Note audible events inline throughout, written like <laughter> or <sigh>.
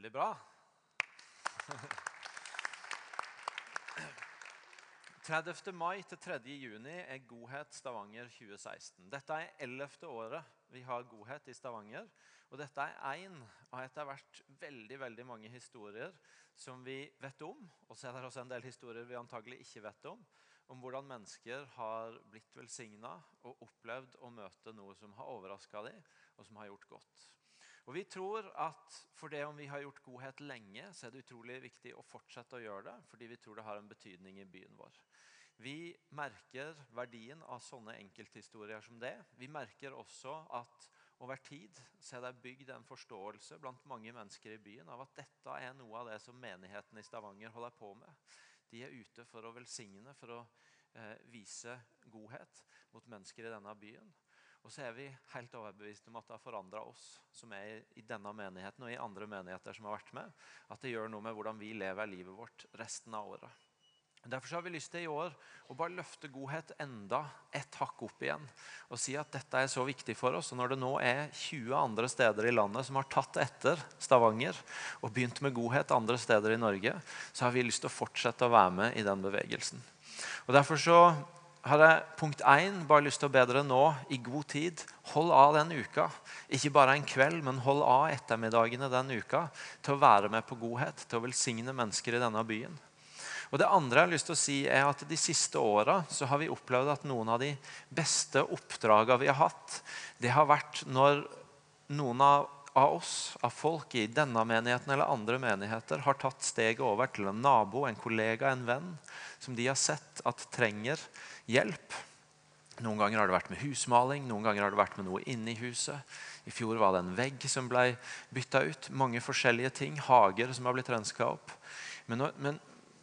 Veldig bra. 30. mai til 3. juni er Godhet Stavanger 2016. Dette er 11. året vi har Godhet i Stavanger. Og dette er én av etter hvert veldig veldig mange historier som vi vet om. Og så er det også en del historier vi antagelig ikke vet om. Om hvordan mennesker har blitt velsigna og opplevd å møte noe som har overraska dem, og som har gjort godt. Og Vi tror at for det om vi har gjort godhet lenge, så er det utrolig viktig å fortsette å gjøre det, fordi vi tror det har en betydning i byen vår. Vi merker verdien av sånne enkelthistorier som det. Vi merker også at over tid så er det bygd en forståelse blant mange mennesker i byen av at dette er noe av det som menigheten i Stavanger holder på med. De er ute for å velsigne, for å eh, vise godhet mot mennesker i denne byen. Og så er vi helt overbevist om at det har forandra oss som er i denne menigheten og i andre menigheter som har vært med. At det gjør noe med hvordan vi lever livet vårt resten av året. Derfor har vi lyst til i år å bare løfte godhet enda et hakk opp igjen. Og si at dette er så viktig for oss. Og når det nå er 20 andre steder i landet som har tatt etter Stavanger og begynt med godhet andre steder i Norge, så har vi lyst til å fortsette å være med i den bevegelsen. Og Derfor så har jeg punkt 1 bare lyst til å bedre nå i god tid. Hold av den uka. Ikke bare en kveld, men hold av ettermiddagene den uka til å være med på godhet, til å velsigne mennesker i denne byen. Og Det andre jeg har lyst til å si er at De siste åra har vi opplevd at noen av de beste oppdraga vi har hatt, det har vært når noen av, av oss, av folk i denne menigheten eller andre menigheter, har tatt steget over til en nabo, en kollega, en venn, som de har sett at trenger hjelp. Noen ganger har det vært med husmaling, noen ganger har det vært med noe inni huset. I fjor var det en vegg som ble bytta ut. Mange forskjellige ting. Hager som har blitt renska opp. Men, men,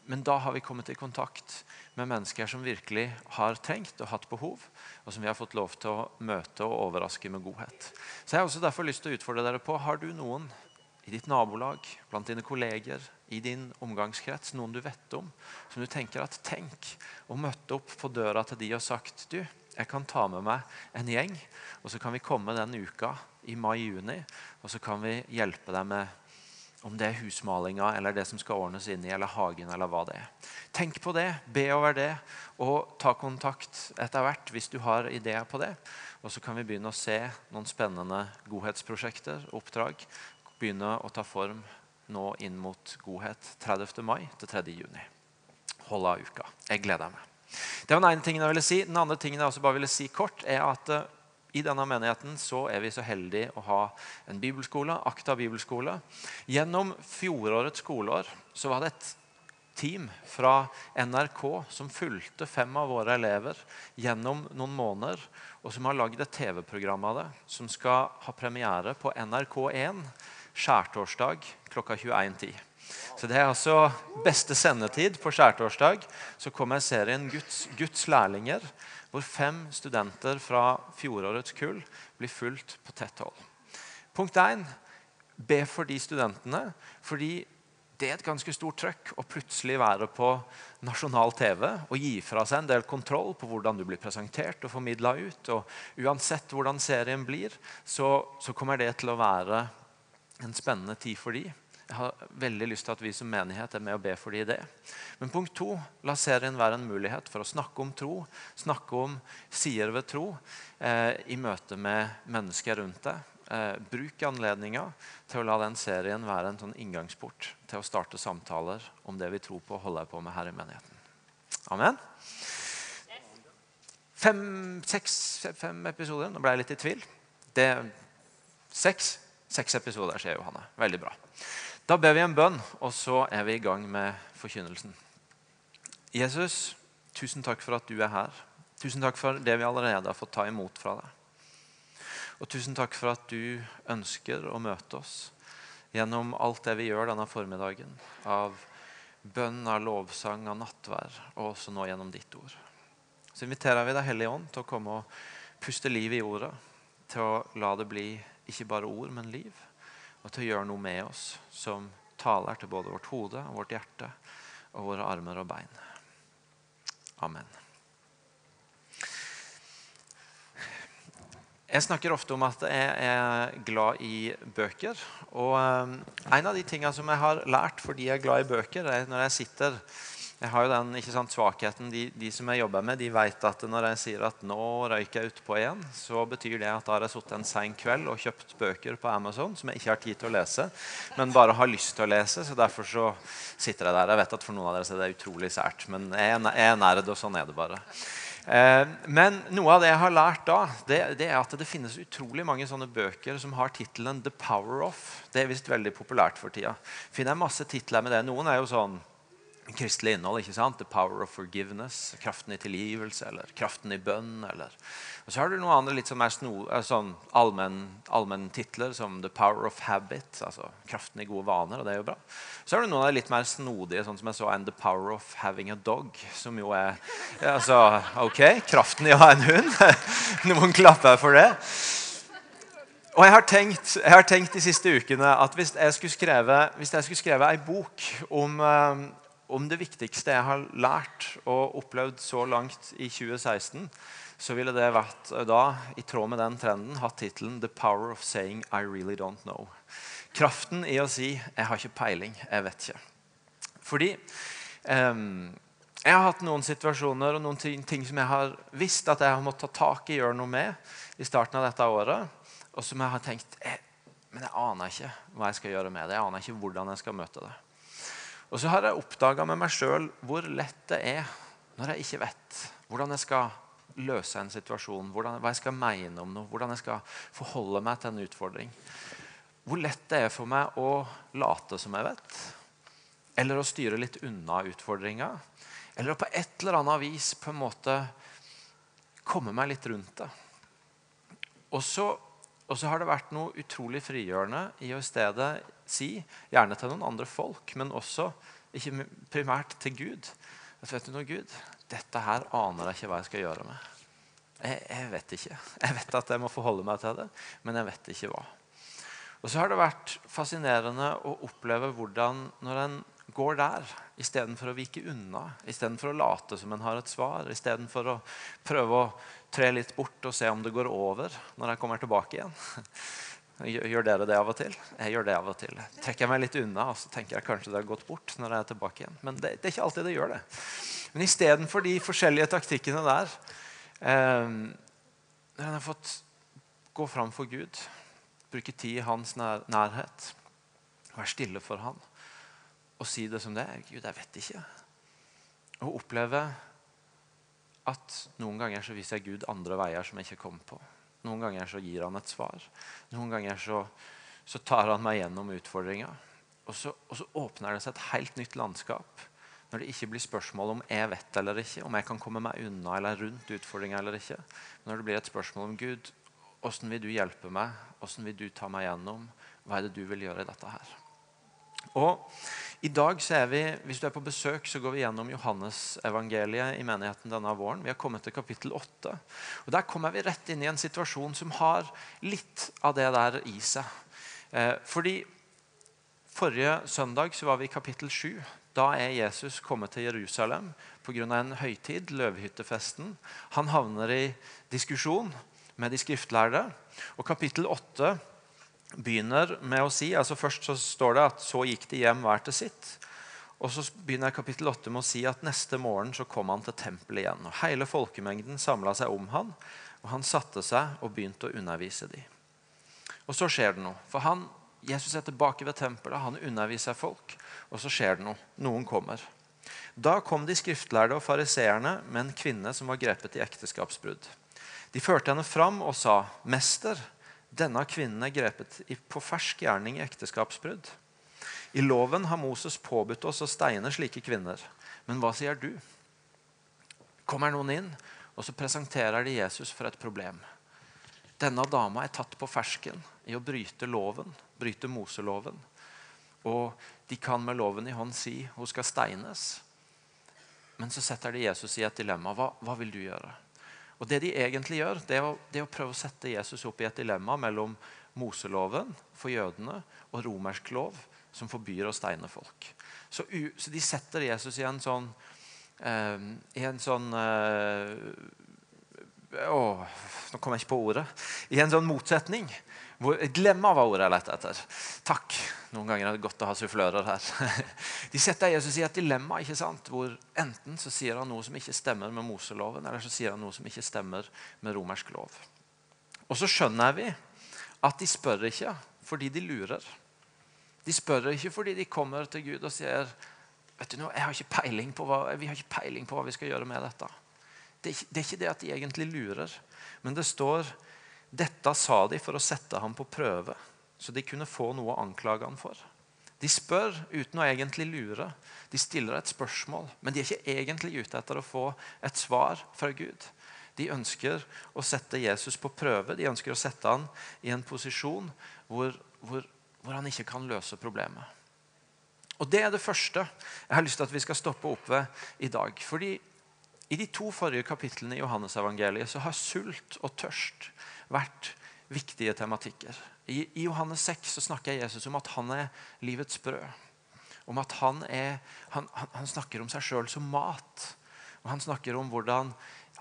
men, da har vi kommet i kontakt med mennesker som virkelig har trengt og hatt behov, og som vi har fått lov til å møte og overraske med godhet. Så jeg har også derfor lyst til å utfordre dere på har du noen i ditt nabolag, blant dine kolleger, i din omgangskrets, noen du vet om, som du tenker at tenk og møtte opp på døra til de og sagt du, jeg kan ta med meg en gjeng, og så kan vi komme den uka i mai-juni, og så kan vi hjelpe deg med om det er husmalinga eller det som skal ordnes inn i, eller hagen, eller hva det er. Tenk på det, be over det, og ta kontakt etter hvert hvis du har ideer på det. Og så kan vi begynne å se noen spennende godhetsprosjekter, oppdrag, begynne å ta form nå inn mot godhet 30. mai til 3. juni. Hold av uka. Jeg gleder meg. Det var den ene tingen jeg ville si. Den andre tingen jeg også bare ville si kort, er at uh, i denne menigheten så er vi så heldige å ha en bibelskole, Akta bibelskole. Gjennom fjorårets skoleår så var det et team fra NRK som fulgte fem av våre elever gjennom noen måneder, og som har lagd et TV-program av det, som skal ha premiere på NRK1 skjærtorsdag klokka 21.10. Så Det er altså beste sendetid på skjærtorsdag. Så kommer serien Guds, Guds lærlinger, hvor fem studenter fra fjorårets kull blir fulgt på tett hold. Punkt 1. Be for de studentene. fordi det er et ganske stort trøkk å plutselig være på nasjonal TV og gi fra seg en del kontroll på hvordan du blir presentert og formidla ut. Og uansett hvordan serien blir, så, så kommer det til å være en spennende tid for de. Jeg har veldig lyst til at vi som menighet er med og ber for de i det. Men punkt to, la serien være en mulighet for å snakke om tro, snakke om sider ved tro eh, i møte med mennesker rundt deg. Eh, bruk anledninga til å la den serien være en sånn inngangsport til å starte samtaler om det vi tror på og holder på med her i menigheten. Amen. Fem, seks, fem episoder. Nå ble jeg litt i tvil. Det, seks Seks episoder, sier Johanne. Veldig bra. Da ber vi en bønn, og så er vi i gang med forkynnelsen. Jesus, tusen takk for at du er her. Tusen takk for det vi allerede har fått ta imot fra deg. Og tusen takk for at du ønsker å møte oss gjennom alt det vi gjør denne formiddagen. Av bønn, av lovsang, av nattvær, og også nå gjennom ditt ord. Så inviterer vi Deg Hellige Ånd til å komme og puste liv i ordet. Til å la det bli ikke bare ord, men liv. Og til å gjøre noe med oss som taler til både vårt hode vårt hjerte og våre armer og bein. Amen. Jeg snakker ofte om at jeg er glad i bøker. Og um, en av de tingene som jeg har lært fordi jeg er glad i bøker, er når jeg sitter Jeg har jo den ikke sant, svakheten de, de, som jeg jobber med, de vet at når jeg sier at nå røyker jeg utpå igjen, så betyr det at da har jeg sittet en sein kveld og kjøpt bøker på Amazon som jeg ikke har tid til å lese, men bare har lyst til å lese. Så derfor så sitter jeg der. Jeg vet at for noen av dere er det utrolig sært, men jeg er nerd, og sånn er det bare. Eh, men noe av det jeg har lært da, det, det, er at det finnes utrolig mange sånne bøker som har tittelen 'The Power of'. Det er visst veldig populært for tida. Finner jeg masse titler med det. Noen er jo sånn kristelig innhold. ikke sant? 'The Power of Forgiveness', 'Kraften i tilgivelse' eller 'Kraften i bønn'. eller og så har du noen andre litt som er sno, eh, sånn allmenn titler, som 'The Power of Habit', altså 'Kraften i gode vaner'. og det er jo bra. Så har du noen av de litt mer snodige, sånn som jeg så en 'The Power of Having a Dog'. Som jo er altså, Ok, kraften i å ha en hund. <laughs> noen klapper for det. Og jeg har, tenkt, jeg har tenkt de siste ukene at hvis jeg skulle skreve, hvis jeg skulle skreve ei bok om, um, om det viktigste jeg har lært og opplevd så langt i 2016 så ville det vært eh, da, i tråd med den trenden, hatt tittelen 'The Power of Saying I Really Don't Know'. Kraften i å si 'Jeg har ikke peiling. Jeg vet ikke'. Fordi um, jeg har hatt noen situasjoner og noen ting, ting, som jeg har visst at jeg har måttet ta tak i gjøre noe med i starten av dette året, og som jeg har tenkt jeg, Men jeg aner ikke hva jeg skal gjøre med det. Jeg aner ikke hvordan jeg skal møte det. Og så har jeg oppdaga med meg sjøl hvor lett det er når jeg ikke vet hvordan jeg skal løse en situasjon, hvordan, hva jeg skal mene om noe, hvordan jeg skal forholde meg til en utfordring. Hvor lett det er for meg å late som jeg vet, eller å styre litt unna utfordringa. Eller å på et eller annet vis på en måte komme meg litt rundt det. Og så, har det vært noe utrolig frigjørende i å i stedet si, gjerne til noen andre folk, men også ikke primært til Gud at vet du noe, Gud, dette her aner jeg ikke hva jeg skal gjøre med. Jeg, jeg, vet ikke. Jeg vet at jeg må forholde meg til det, men jeg vet ikke hva. Og så har det vært fascinerende å oppleve hvordan når en går der, istedenfor å vike unna, istedenfor å late som en har et svar, istedenfor å prøve å tre litt bort og se om det går over når jeg kommer tilbake igjen. Gjør dere det av og til? Jeg gjør det av og til. Trekker jeg meg litt unna og så tenker jeg kanskje det har gått bort. når jeg er tilbake igjen. Men det, det er ikke alltid det gjør det. Men istedenfor de forskjellige taktikkene der eh, Når en har fått gå fram for Gud, bruke tid i hans nær, nærhet, være stille for han og si det som det er Gud, jeg vet ikke. Og oppleve at noen ganger så viser jeg Gud andre veier som jeg ikke kom på. Noen ganger så gir han et svar. Noen ganger så, så tar han meg gjennom utfordringa. Og, og, så åpner det seg et helt nytt landskap. Når det ikke blir spørsmål om jeg vet eller ikke, om jeg kan komme meg unna eller rundt utfordringa eller ikke. Men når det blir et spørsmål om Gud, hvordan vil du hjelpe meg? Hvordan vil du ta meg gjennom? Hva er det du vil gjøre i dette her? Og i dag så er vi, Hvis du er på besøk, så går vi gjennom Johannes-evangeliet i menigheten denne våren. Vi har kommet til kapittel 8. Og Der kommer vi rett inn i en situasjon som har litt av det der i seg. Eh, fordi Forrige søndag så var vi i kapittel 7. Da er Jesus kommet til Jerusalem pga. en høytid, løvhyttefesten. Han havner i diskusjon med de skriftlærde. Og kapittel 8 begynner med å si altså Først så står det at så gikk de hjem hver til sitt. Og så begynner kapittel 8 med å si at neste morgen så kom han til tempelet igjen. og Hele folkemengden samla seg om han, og han satte seg og begynte å undervise dem. Og så skjer det noe. For han, Jesus er tilbake ved tempelet, han underviser folk, og så skjer det noe. Noen kommer. Da kom de skriftlærde og fariseerne med en kvinne som var grepet i ekteskapsbrudd. De førte henne fram og sa, 'Mester, denne kvinnen er grepet på fersk gjerning i ekteskapsbrudd. I loven har Moses påbudt oss å steine slike kvinner. Men hva sier du? Kommer noen inn, og så presenterer de Jesus for et problem. Denne dama er tatt på fersken i å bryte loven, bryte Moseloven. Og de kan med loven i hånd si hun skal steines. Men så setter de Jesus i et dilemma. Hva, hva vil du gjøre? Og Det de egentlig gjør, det er, å, det er å prøve å sette Jesus opp i et dilemma mellom Moseloven for jødene og romersk lov, som forbyr å steine folk. Så, så de setter Jesus i en sånn, eh, i en sånn eh, å, Nå kom jeg ikke på ordet. I en sånn motsetning. Hvor, var ordet jeg lette etter. Takk. Noen ganger er det godt å ha sufflører her. <laughs> De setter Jesus i et dilemma ikke sant? hvor enten så sier han noe som ikke stemmer med Moseloven, eller så sier han noe som ikke stemmer med romersk lov. Og så skjønner vi at de spør ikke fordi de lurer. De spør ikke fordi de kommer til Gud og sier vet du noe, jeg har ikke peiling på hva, vi har ikke peiling på hva vi skal gjøre med dette. Det det er ikke det at de egentlig lurer, men det står dette sa de for å sette ham på prøve, så de kunne få noe å anklage ham for. De spør uten å egentlig lure. De stiller et spørsmål, men de er ikke egentlig ute etter å få et svar fra Gud. De ønsker å sette Jesus på prøve. De ønsker å sette ham i en posisjon hvor, hvor, hvor han ikke kan løse problemet. Og Det er det første jeg har lyst til at vi skal stoppe opp ved i dag. Fordi I de to forrige kapitlene i Johannesevangeliet så har sult og tørst vært viktige tematikker. I, I, Johannes 6 så snakker Jesus om at han er livets brød. Om at han, er, han, han snakker om seg sjøl som mat. Og Han snakker om hvordan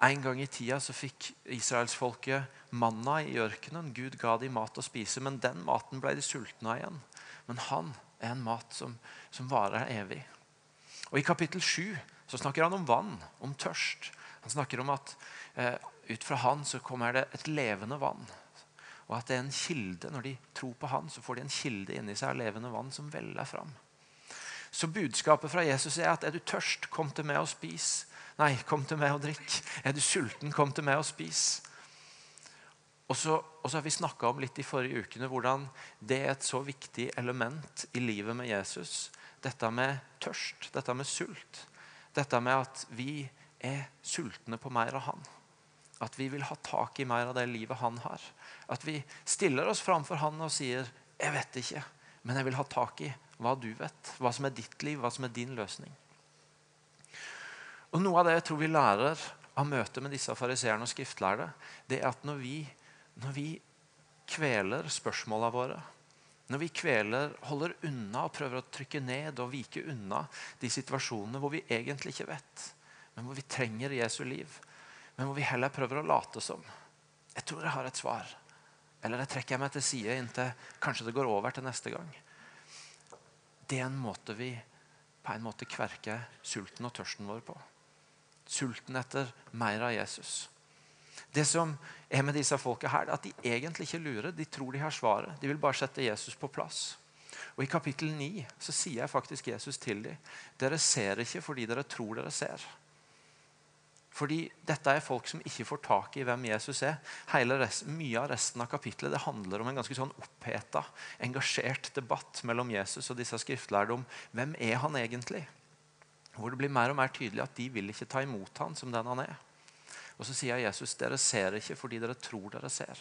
en gang i tida så fikk israelsfolket manna i ørkenen. Gud ga dem mat å spise, men den maten ble de sultne av igjen. Men han er en mat som, som varer evig. Og I kapittel 7 så snakker han om vann, om tørst. Han snakker om at eh, ut fra han så kommer det et levende vann. Og at det er en kilde. Når de tror på han, så får de en kilde inni seg av levende vann som veller fram. Så budskapet fra Jesus er at er du tørst, kom til meg og spis. Nei, kom til meg og drikk. Er du sulten, kom til meg og spis. Og så, og så har vi snakka om litt i forrige ukene hvordan det er et så viktig element i livet med Jesus. Dette med tørst, dette med sult. Dette med at vi er sultne på mer av Han. At vi vil ha tak i mer av det livet Han har. At vi stiller oss framfor Han og sier 'Jeg vet ikke, men jeg vil ha tak i hva du vet. Hva som er ditt liv, hva som er din løsning'. Og Noe av det jeg tror vi lærer av møtet med disse fariseerne og skriftlærde, det er at når vi når vi kveler spørsmåla våre, når vi kveler, holder unna og prøver å trykke ned og vike unna de situasjonene hvor vi egentlig ikke vet, men hvor vi trenger Jesu liv, men hvor vi heller prøver å late som Jeg tror jeg har et svar. Eller jeg trekker meg til side inntil kanskje det går over til neste gang. Det er en måte vi på en måte kverker sulten og tørsten vår på. Sulten etter mer av Jesus. Det som er med disse folka her, at de egentlig ikke lurer. De tror de har svaret. De vil bare sette Jesus på plass. Og I kapittel 9 så sier jeg faktisk Jesus til dem. Dere ser ikke fordi dere tror dere ser. Fordi dette er folk som ikke får tak i hvem Jesus er. Rest, mye av resten av kapitlet det handler om en ganske sånn oppheta, engasjert debatt mellom Jesus og disse skriftlærde om hvem er han egentlig. Hvor det blir mer og mer tydelig at de vil ikke ta imot han som den han er. Og så sier Jesus dere ser ikke fordi dere tror dere ser.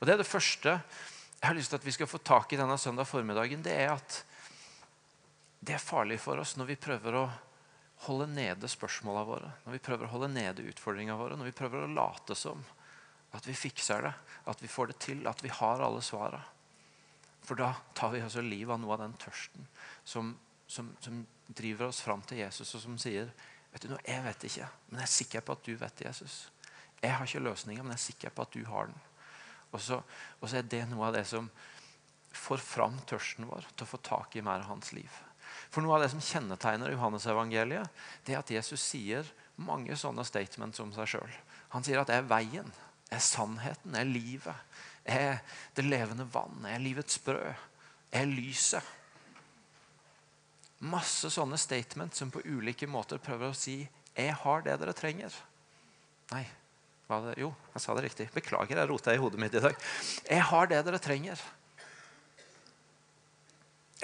Og Det er det første jeg har lyst til at vi skal få tak i denne søndag formiddagen. Det er at det er farlig for oss når vi prøver å holde nede spørsmålene våre. Når vi prøver å holde nede utfordringene våre. Når vi prøver å late som at vi fikser det, at vi får det til, at vi har alle svara. For da tar vi altså livet av noe av den tørsten som, som, som driver oss fram til Jesus, og som sier Vet du noe, Jeg vet ikke, men jeg er sikker på at du vet det, Jesus. Jeg har ikke løsninga, men jeg er sikker på at du har den. Og så, og så, er det noe av det som får fram tørsten vår til å få tak i mer av hans liv. For Noe av det som kjennetegner Johannes-evangeliet, det er at Jesus sier mange sånne statements om seg sjøl. Han sier at 'jeg er veien, jeg er sannheten, jeg er livet', jeg er det levende vann, jeg er livets brød, jeg er lyset. Masse sånne statements som på ulike måter prøver å si 'Jeg har det dere trenger'. Nei, det? jo, jeg sa det riktig. Beklager, jeg rota i hodet mitt i dag. Jeg har det dere trenger.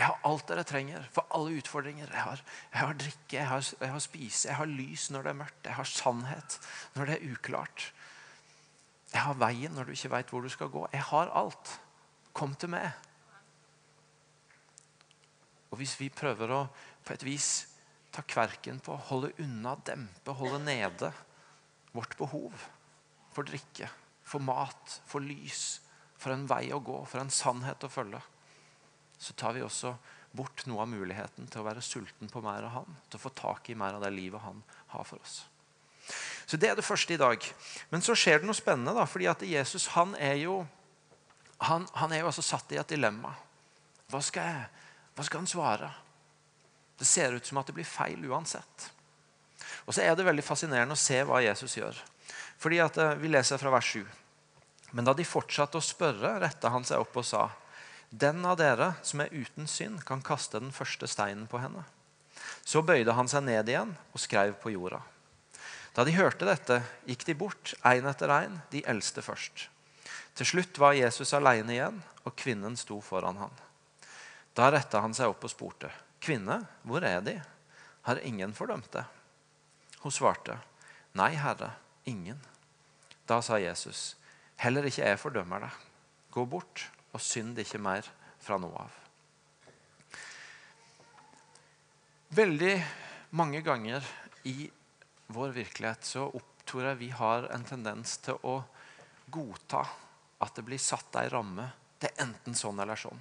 Jeg har alt dere trenger for alle utfordringer. Jeg har, jeg har drikke, jeg har, jeg har spise, jeg har lys når det er mørkt. Jeg har sannhet når det er uklart. Jeg har veien når du ikke veit hvor du skal gå. Jeg har alt. Kom til meg. Og hvis vi prøver å på et vis ta kverken på, holde unna, dempe, holde nede vårt behov for drikke, for mat, for lys, for en vei å gå, for en sannhet å følge, så tar vi også bort noe av muligheten til å være sulten på mer av Han, til å få tak i mer av det livet Han har for oss. Så Det er det første i dag. Men så skjer det noe spennende. da, fordi at Jesus han er jo han, han er jo altså satt i et dilemma. Hva skal, jeg, hva skal han svare? Det ser ut som at det blir feil uansett. Og så er det veldig fascinerende å se hva Jesus gjør. Fordi at eh, Vi leser fra vers 7. Men da de fortsatte å spørre, retta han seg opp og sa:" Den av dere som er uten synd, kan kaste den første steinen på henne. Så bøyde han seg ned igjen og skrev på jorda. Da de hørte dette, gikk de bort, én etter én, de eldste først. Til slutt var Jesus alene igjen, og kvinnen sto foran han. Da retta han seg opp og spurte, 'Kvinne, hvor er De? Har ingen fordømt deg?' Hun svarte, 'Nei, Herre, ingen.' Da sa Jesus, 'Heller ikke jeg fordømmer deg. Gå bort og synd ikke mer fra nå av.' Veldig mange ganger i vår virkelighet så tror jeg vi har en tendens til å godta at det blir satt ei ramme. Er enten sånn eller sånn.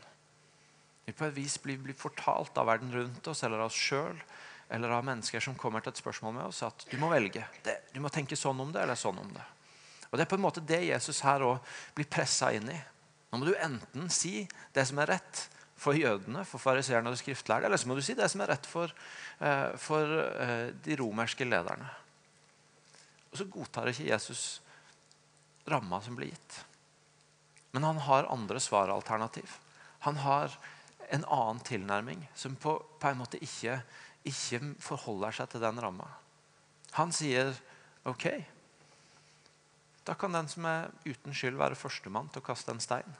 Vi på et vis blir, blir fortalt av verden rundt oss eller av oss sjøl eller av mennesker som kommer til et spørsmål med oss, at du må velge. Det, du må tenke sånn om det eller sånn om det. Og Det er på en måte det Jesus her òg blir pressa inn i. Nå må du enten si det som er rett for jødene, for fariseerne og de skriftlærde, eller så må du si det som er rett for, uh, for uh, de romerske lederne. Og så godtar ikke Jesus ramma som blir gitt. Men han har andre svaralternativ. Han har en annen tilnærming som på, på en måte ikke, ikke forholder seg til den ramma. Han sier OK, da kan den som er uten skyld, være førstemann til å kaste en stein.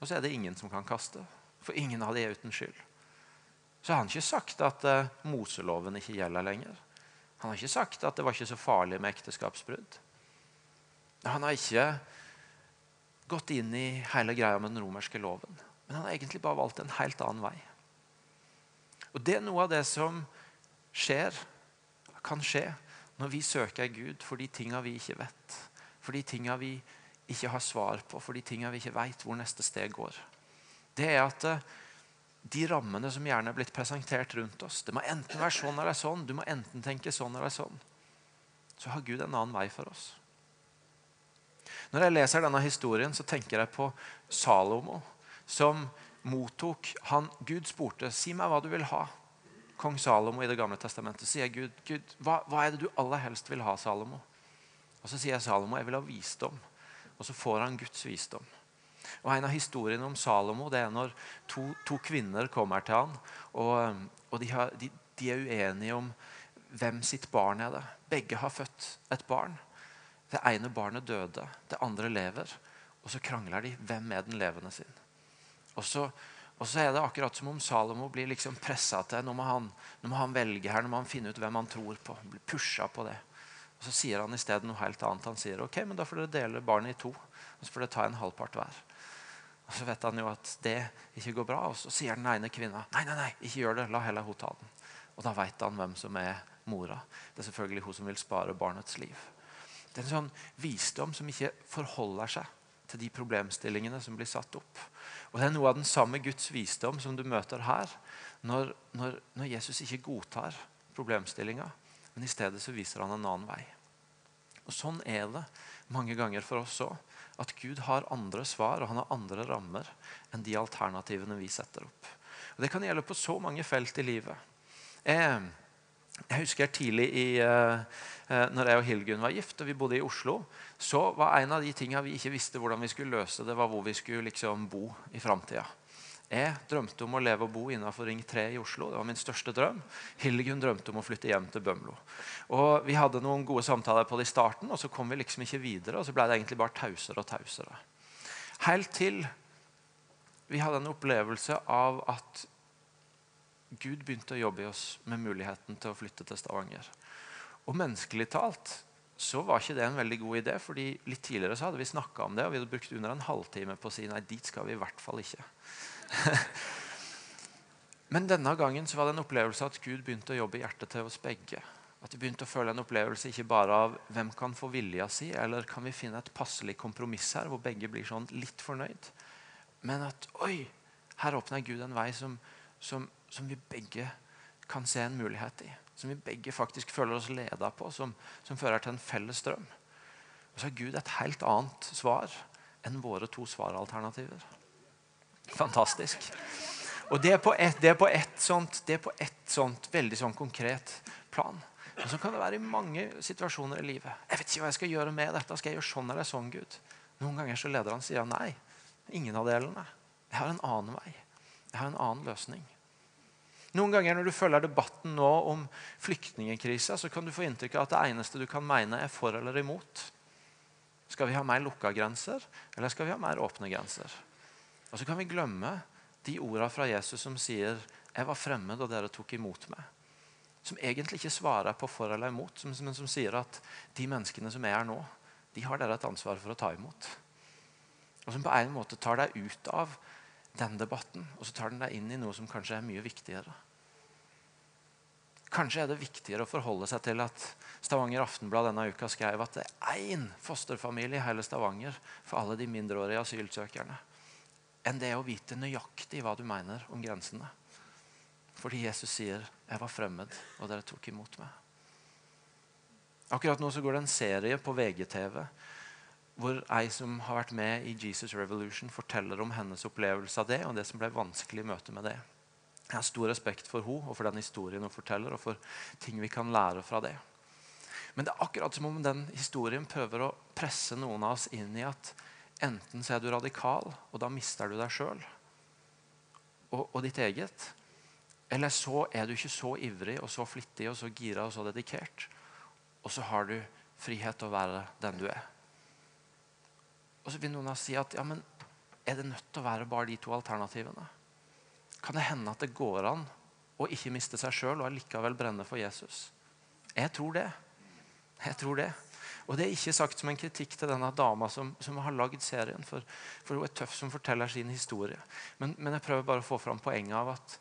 Og så er det ingen som kan kaste, for ingen av de er uten skyld. Så har han ikke sagt at uh, Moseloven ikke gjelder lenger. Han har ikke sagt at det var ikke så farlig med ekteskapsbrudd. Han har ikke gått inn i hele greia med den romerske loven. Men han har egentlig bare valgt en helt annen vei. Og Det er noe av det som skjer, kan skje når vi søker Gud for de tinga vi ikke vet, for de tinga vi ikke har svar på, for de tinga vi ikke vet hvor neste steg går. Det er at eh, de rammene som gjerne er blitt presentert rundt oss Det må enten være sånn eller sånn. Du må enten tenke sånn eller sånn. Så har Gud en annen vei for oss. Når jeg leser denne historien, så tenker jeg på Salomo, som mottok han, Gud spurte si meg hva du vil ha kong Salomo i Det gamle testamentet, sier Gud, Gud hva, hva, er det du aller helst vil ha, Salomo? Og Så sier jeg Salomo jeg vil ha visdom. Og så får han Guds visdom. Og En av historiene om Salomo det er når to, to kvinner kommer til han, og, og de, har, de, de, er uenige om hvem sitt barn er det. Begge har født et barn. Det ene barnet døde, det andre lever. Og så krangler de. Hvem er den levende sin? Og så og så er det akkurat som om Salomo blir liksom pressa til. Nå må, han, nå må han velge her, nå må han finne ut hvem han tror på. Blir pusha på det. Og Så sier han i stedet noe helt annet. Han sier ok, men da får dere dele barnet i to. Og så får dere ta en halvpart hver. Og Så vet han jo at det ikke går bra. Og så sier den ene kvinna nei, nei, nei, ikke gjør det. La heller hun ta den. Og da vet han hvem som er mora. Det er selvfølgelig hun som vil spare barnets liv. Det er en sånn visdom som ikke forholder seg til de problemstillingene som blir satt opp. Og Det er noe av den samme Guds visdom som du møter her, når, når, når Jesus ikke godtar problemstillinga, men i stedet så viser han en annen vei. Og Sånn er det mange ganger for oss òg. At Gud har andre svar og han har andre rammer enn de alternativene vi setter opp. Og Det kan gjelde på så mange felt i livet. Jeg, jeg husker tidlig i, uh, når jeg og Hilgun var gift og vi bodde i Oslo, så var en av de tingene vi ikke visste hvordan vi skulle løse, det var hvor vi skulle liksom bo i framtida. Jeg drømte om å leve og bo innenfor Ring 3 i Oslo. Det var min største drøm. Hildegunn drømte om å flytte hjem til Bømlo. Og Vi hadde noen gode samtaler på det i starten, og så kom vi liksom ikke videre. Og så ble det egentlig bare tausere og tausere. Helt til vi hadde en opplevelse av at Gud begynte å jobbe i oss med muligheten til å flytte til Stavanger. Og menneskelig talt så var ikke det en veldig god idé. fordi Litt tidligere så hadde vi snakka om det, og vi hadde brukt under en halvtime på å si nei, dit skal vi i hvert fall ikke. <laughs> Men denne gangen så var det en opplevelse at Gud begynte å jobbe i hjertet til oss begge. At vi begynte å føle en opplevelse ikke bare av hvem kan få vilja si, eller kan vi finne et passelig kompromiss her hvor begge blir sånn litt fornøyd. Men at oi, her åpner Gud en vei som, som, som vi begge kan se en mulighet i som vi begge faktisk føler oss leda på, som, som fører til en felles drøm. Og så har Gud et helt annet svar enn våre to svaralternativer. Fantastisk. Og det er på ett, ett sånt, ett sånt veldig sånn konkret plan. Og så kan det være i mange situasjoner i livet. Jeg vet ikke hva jeg skal gjøre med dette. Skal jeg gjøre sånn eller sånn, Gud? Noen ganger så leder han sier nei. Ingen av delene. Jeg har en annen vei. Jeg har en annen løsning. Noen ganger når du følger debatten nå om flyktningkrisa, så kan du få inntrykk av at det eneste du kan mene, er for eller imot. Skal vi ha mer lukka grenser, eller skal vi ha mer åpne grenser? Og så kan vi glemme de ordene fra Jesus som sier 'Jeg var fremmed, og dere tok imot meg'. Som egentlig ikke svarer på for eller imot, men som sier at de menneskene som er her nå, de har dere et ansvar for å ta imot. Og som på en måte tar deg ut av den debatten, og så tar den deg inn i noe som kanskje er mye viktigere. Kanskje er det viktigere å forholde seg til at Stavanger Aftenblad denne uka skrev at det er én fosterfamilie i hele Stavanger for alle de mindreårige asylsøkerne, enn det å vite nøyaktig hva du mener om grensene. Fordi Jesus sier 'Jeg var fremmed, og dere tok imot meg'. Akkurat nå så går det en serie på VGTV hvor ei som har vært med i Jesus Revolution, forteller om hennes opplevelse av det og det som ble vanskelig i møte med det. Jeg har stor respekt for henne og for den historien hun forteller, og for ting vi kan lære fra det. Men det er akkurat som om den historien prøver å presse noen av oss inn i at enten så er du radikal, og da mister du deg sjøl og, og, ditt eget. Eller så er du ikke så ivrig og så flittig og så gira og så dedikert. Og så har du frihet til å være den du er. Og så vil noen si at ja, men er det nødt til å være bare de to alternativene? Kan det hende at det går an å ikke miste seg sjøl og allikevel brenne for Jesus? Jeg tror det. Jeg tror det. Og Det er ikke sagt som en kritikk til denne dama som, som har lagd serien. For, for, hun er tøff som forteller sin historie. Men, men, jeg prøver bare å få fram poenget av at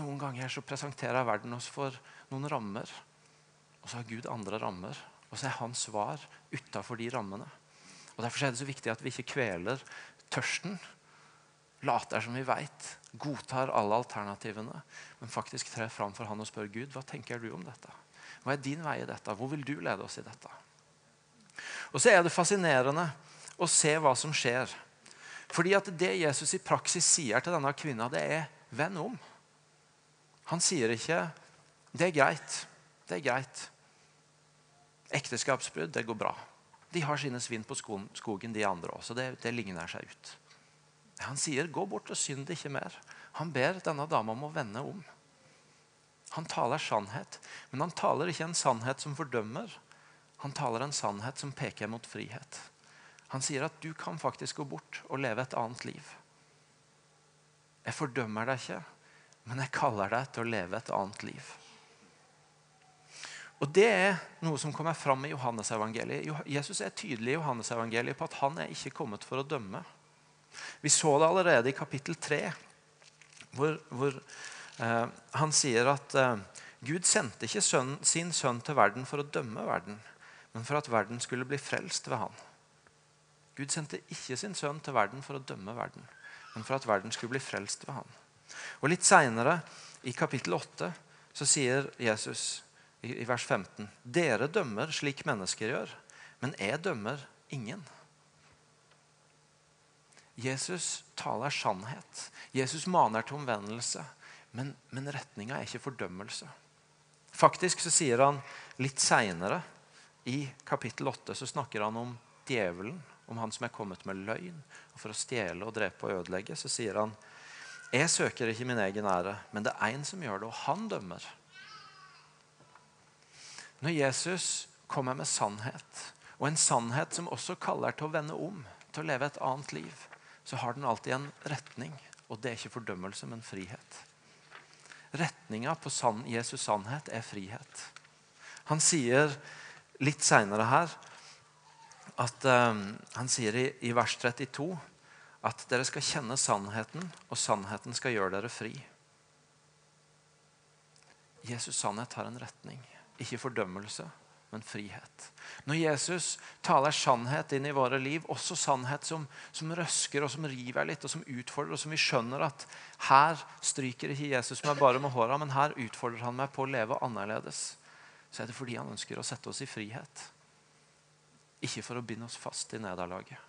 noen ganger så presenterer verden oss for noen rammer. Og så har Gud andre rammer. Og så er hans svar utafor de rammene. Og Derfor er det så viktig at vi ikke kveler tørsten, later som vi veit, godtar alle alternativene, men faktisk trer fram for han og spør Gud hva tenker du om dette. Hva er din vei i dette? Hvor vil du lede oss i dette? Og så er det fascinerende å se hva som skjer. Fordi at det Jesus i praksis sier til denne kvinna, det er 'venn om'. Han sier ikke 'det er greit'. Det er greit. Ekteskapsbrudd, det går bra. De har sine svinn på skogen, de andre også. Det, det ligner seg ut. Han sier, 'Gå bort og synd ikke mer'. Han ber denne dama om å vende om. Han taler sannhet, men han taler ikke en sannhet som fordømmer. Han taler en sannhet som peker mot frihet. Han sier at du kan faktisk gå bort og leve et annet liv. Jeg fordømmer deg ikke, men jeg kaller deg til å leve et annet liv. Og Det er noe som kommer fram i Johannesevangeliet. Jesus er tydelig i Johannesevangeliet på at han er ikke kommet for å dømme. Vi så det allerede i kapittel 3, hvor, hvor eh, han sier at eh, Gud sendte ikke sønnen, sin sønn til verden for å dømme verden, men for at verden skulle bli frelst ved han. Gud sendte ikke sin sønn til verden for å dømme verden, men for at verden skulle bli frelst ved han. Og Litt seinere, i kapittel 8, så sier Jesus i, vers 15. Dere dømmer slik mennesker gjør, men jeg dømmer ingen. Jesus taler sannhet. Jesus maner til omvendelse. Men, men retninga er ikke fordømmelse. Faktisk så sier han litt seinere, i kapittel 8, så snakker han om djevelen. Om han som er kommet med løgn og for å stjele og drepe og ødelegge. Så sier han jeg søker ikke min egen ære, men det er én som gjør det, og han dømmer. Når Jesus kommer med sannhet, og en sannhet som også kaller til å vende om, til å leve et annet liv, så har den alltid en retning. Og det er ikke fordømmelse, men frihet. Retninga på Jesus' sannhet er frihet. Han sier litt seinere her at um, Han sier i, i vers 32 at dere skal kjenne sannheten, og sannheten skal gjøre dere fri. Jesus' sannhet har en retning. Ikke fordømmelse, men frihet. Når Jesus taler sannhet inn i våre liv, også sannhet som, som røsker og som river litt, og som utfordrer, og som vi skjønner at her stryker ikke Jesus meg bare med håra, men her utfordrer han meg på å leve annerledes, så er det fordi han ønsker å sette oss i frihet. Ikke for å binde oss fast i nederlaget.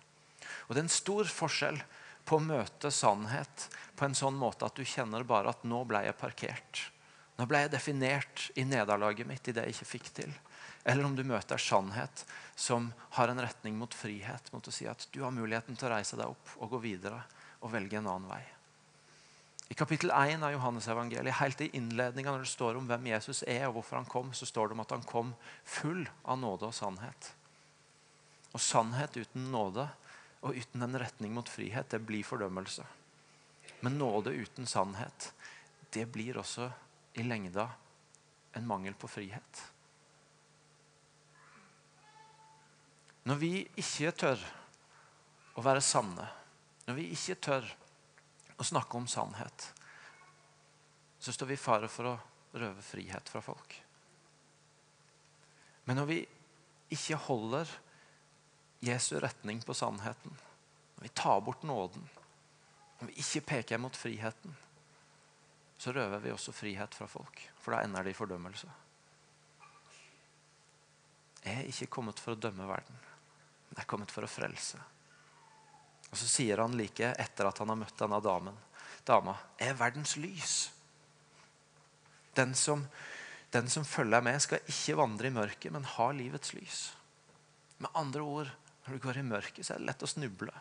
Og Det er en stor forskjell på å møte sannhet på en sånn måte at du kjenner bare at nå ble jeg parkert. Nå ble jeg definert i nederlaget mitt, i det jeg ikke fikk til. Eller om du møter sannhet som har en retning mot frihet. Mot å si at du har muligheten til å reise deg opp og gå videre og velge en annen vei. I kapittel 1 av Johannes-evangeliet, helt i innledninga når det står om hvem Jesus er, og hvorfor han kom, så står det om at han kom full av nåde og sannhet. Og sannhet uten nåde og uten en retning mot frihet, det blir fordømmelse. Men nåde uten sannhet, det blir også i lengda en mangel på frihet. Når vi ikke tør å være sanne, når vi ikke tør å snakke om sannhet, så står vi i fare for å røve frihet fra folk. Men når vi ikke holder Jesu retning på sannheten, når vi tar bort nåden, når vi ikke peker mot friheten, så røver vi også frihet fra folk. For da ender det i fordømmelse. Jeg er ikke kommet for å dømme verden. men Jeg er kommet for å frelse. Og Så sier han like etter at han har møtt denne damen, dama, er verdens lys. Den som, den som følger med, skal ikke vandre i mørket, men ha livets lys. Med andre ord, når du går i mørket, så er det lett å snuble.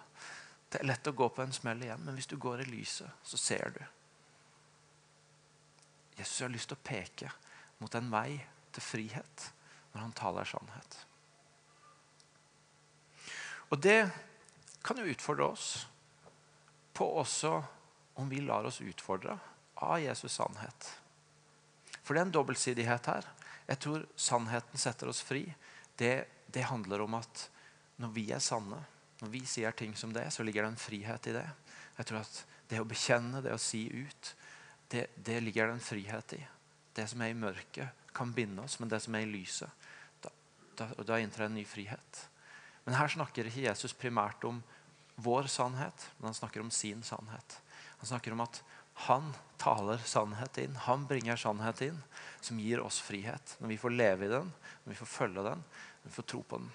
Det er lett å gå på en smell igjen, men hvis du går i lyset, så ser du. Jesus har lyst til å peke mot en vei til frihet når han taler sannhet. Og det kan jo utfordre oss på også om vi lar oss utfordre av Jesus' sannhet. For det er en dobbeltsidighet her. Jeg tror sannheten setter oss fri. Det, det, handler om at når vi er sanne, når vi sier ting som det, så ligger det en frihet i det. Jeg tror at det å bekjenne, det å si ut, det, det ligger det en frihet i. Det som er i mørket, kan binde oss, men det som er i lyset, da, da, da inntrer en ny frihet. Men her snakker ikke Jesus primært om vår sannhet, men han snakker om sin sannhet. Han snakker om at han taler sannhet inn. Han bringer sannhet inn, som gir oss frihet. Når vi får leve i den, når vi får følge den, når vi får tro på den.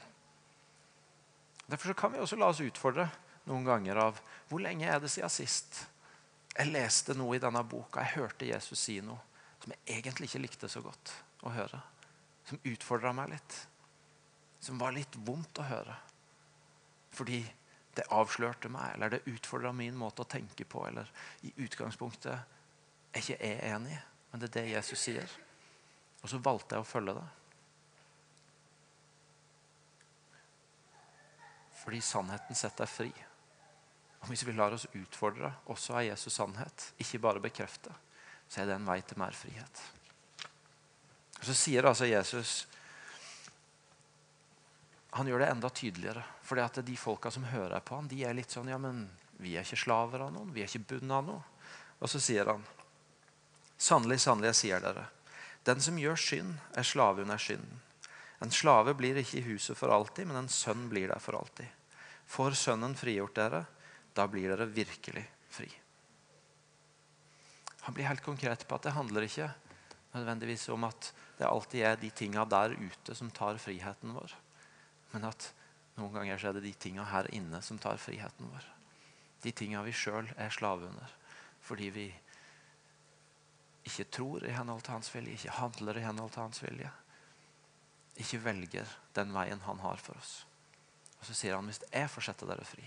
Derfor kan vi også la oss utfordre noen ganger av hvor lenge er det siden sist jeg leste noe i denne boka, jeg hørte Jesus si noe som jeg egentlig ikke likte så godt å høre. Som utfordra meg litt som var litt vondt å høre. Fordi det avslørte meg, eller det utfordra min måte å tenke på. Eller i utgangspunktet er ikke jeg enig, men det er det Jesus sier. Og så valgte jeg å følge det. Fordi sannheten setter deg fri. Og Hvis vi lar oss utfordre også av Jesus' sannhet, ikke bare bekrefte, så er det en vei til mer frihet. Og Så sier altså Jesus han gjør det enda tydeligere. For de folka som hører på han, de er litt sånn Ja, men vi er ikke slaver av noen. Vi er ikke bundet av noe. Og så sier han Sannelig, sannelig, jeg sier dere. Den som gjør synd, er slave under synden. En slave blir ikke i huset for alltid, men en sønn blir der for alltid. Får Sønnen frigjort dere, da blir dere virkelig fri. Han blir helt konkret på at det handler ikke nødvendigvis om at det alltid er de tinga der ute som tar friheten vår. Men at noen ganger er det de tinga her inne som tar friheten vår. De tinga vi sjøl er slave under. Fordi vi ikke tror i henhold til hans vilje, ikke handler i henhold til hans vilje. Ikke velger den veien han har for oss. Og Så sier han hvis jeg får sette dere fri,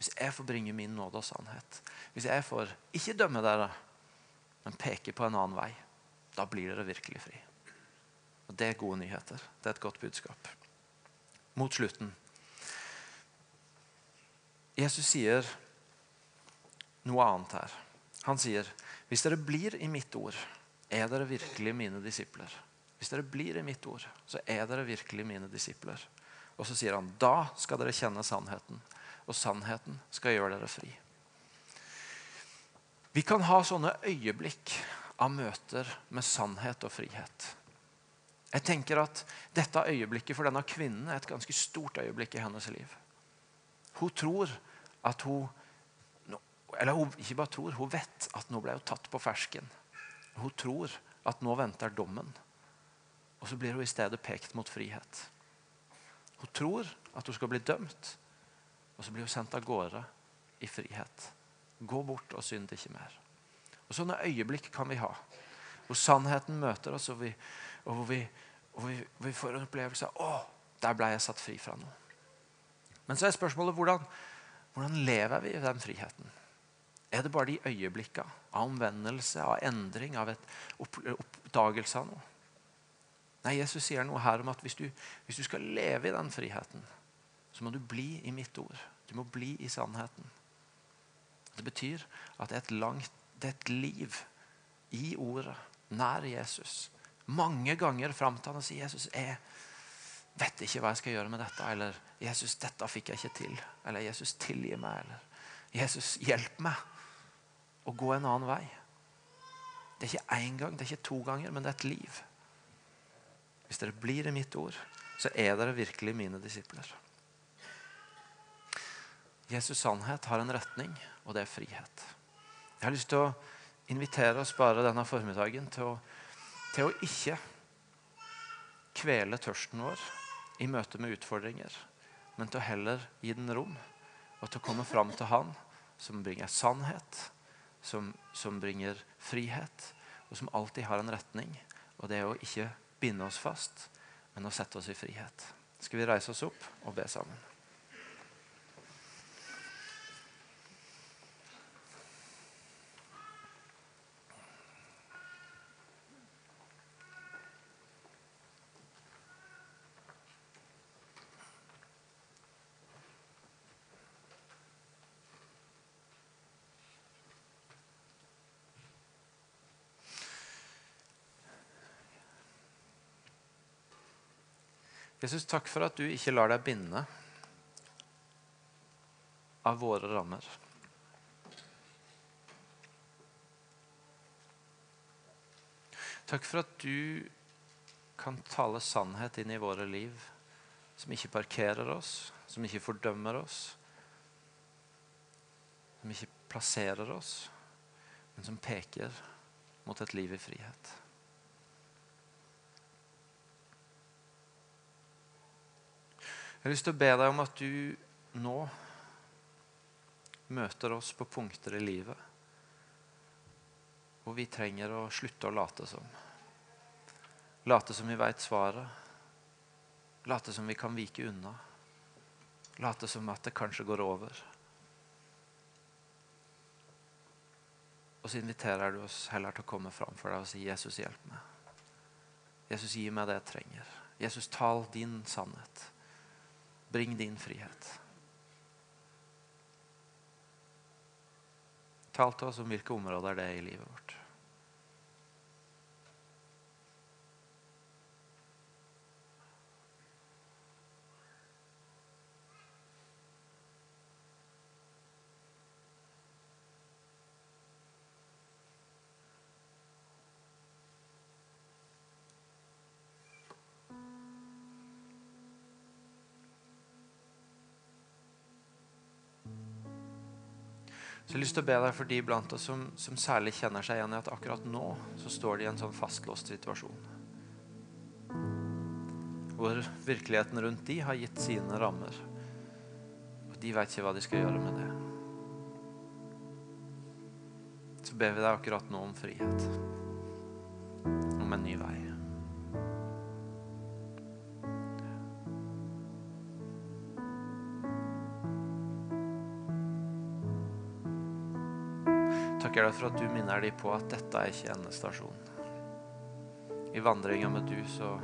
hvis jeg får bringe min nåde og sannhet, hvis jeg får ikke dømme dere, men peke på en annen vei, da blir dere virkelig fri. Og Det er gode nyheter. Det er et godt budskap mot slutten. Jesus sier noe annet her. Han sier, 'Hvis dere blir i mitt ord, er dere virkelig mine disipler.' Hvis dere blir i mitt ord, så er dere virkelig mine disipler. Og så sier han, 'Da skal dere kjenne sannheten, og sannheten skal gjøre dere fri.' Vi kan ha sånne øyeblikk av møter med sannhet og frihet. Jeg tenker at Dette øyeblikket for denne kvinnen er et ganske stort øyeblikk i hennes liv. Hun tror at hun Eller hun ikke bare tror, hun vet at nå ble hun tatt på fersken. Hun tror at nå venter dommen. Og så blir hun i stedet pekt mot frihet. Hun tror at hun skal bli dømt, og så blir hun sendt av gårde i frihet. Gå bort og synd ikke mer. Og Sånne øyeblikk kan vi ha, hvor sannheten møter oss, og, vi, og hvor, vi, og vi, vi, får en opplevelse av å, der ble jeg satt fri fra noe. Men så er spørsmålet hvordan, hvordan lever vi i den friheten? Er det bare de øyeblikkene av omvendelse, av endring, av et oppdagelse av noe? Nei, Jesus sier noe her om at hvis du, hvis du skal leve i den friheten, så må du bli i mitt ord. Du må bli i sannheten. Det betyr at det er et langt det er et liv i ordet, nær Jesus. Mange ganger fram han og sier Jesus, jeg vet ikke hva jeg skal gjøre med dette. Eller Jesus, dette fikk jeg ikke til. Eller Jesus, tilgi meg. Eller Jesus, hjelp meg å gå en annen vei. Det er ikke én gang, det er ikke to ganger, men det er et liv. Hvis dere blir i mitt ord, så er dere virkelig mine disipler. Jesus' sannhet har en retning, og det er frihet. Jeg har lyst til å invitere oss bare denne formiddagen til å, til å ikke kvele tørsten vår i møte med utfordringer, men til å heller gi den rom, og til å komme fram til Han som bringer sannhet, som, som bringer frihet, og som alltid har en retning. Og det er å ikke binde oss fast, men å sette oss i frihet. Skal vi reise oss opp og be sammen? Jesus, takk for at du ikke lar deg binde av våre rammer. Takk for at du kan tale sannhet inn i våre liv, som ikke parkerer oss, som ikke fordømmer oss, som ikke plasserer oss, men som peker mot et liv i frihet. Jeg har lyst til å be deg om at du nå møter oss på punkter i livet hvor vi trenger å slutte å late som. Late som vi veit svaret. Late som vi kan vike unna. Late som at det kanskje går over. Og så inviterer du oss heller til å komme fram for deg og si 'Jesus, hjelp meg'. Jesus, gi meg det jeg trenger. Jesus, tal din sannhet. Bring din frihet. Tal til oss om hvilke områder det er i livet vårt. Så jeg har lyst til å be deg for de blant oss som, som, særlig kjenner seg igjen i at akkurat nå så står de i en sånn fastlåst situasjon. Hvor virkeligheten rundt de har gitt sine rammer. Og de vet ikke hva de skal gjøre med det. Så ber vi deg akkurat nå om frihet. Om en ny vei. Deg for at du minner dem på at dette er ikke endestasjonen. I vandringa med du så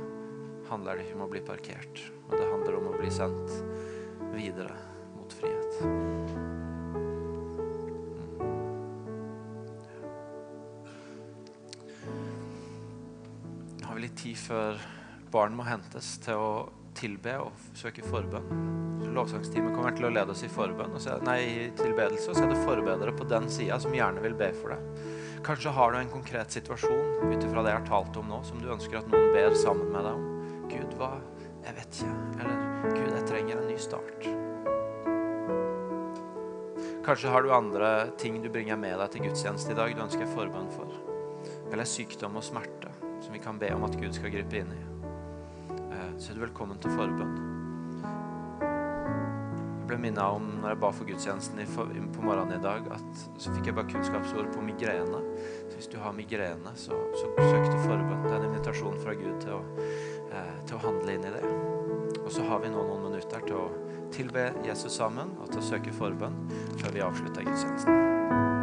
handler det ikke om å bli parkert, men det handler om å bli sendt videre mot frihet. Nå har vi litt tid før barn må hentes til å tilbe og søke forbønn. Lovsangsteamet kommer til å lede oss i forbønn, nei, i tilbedelse, og så er det forbedere på den sida som gjerne vil be for deg. Kanskje har du en konkret situasjon ut ifra det jeg har talt om nå, som du ønsker at noen ber sammen med deg om. Gud, hva Jeg vet ikke. Eller Gud, jeg trenger en ny start. Kanskje har du andre ting du bringer med deg til gudstjeneste i dag du ønsker forbønn for. Eller sykdom og smerte som vi kan be om at Gud skal gripe inn i. Så er du velkommen til forbønn. Jeg ble minnet om når jeg ba for gudstjenesten på morgenen i dag, at så fikk jeg bare kunnskapsord på migrene. Så hvis du har migrene, så, så søk til forbønn. Det er en invitasjon fra Gud til å, eh, til å handle inn i det. Og så har vi nå noen minutter til å tilbe Jesus sammen og til å søke forbønn før vi avslutter gudstjenesten.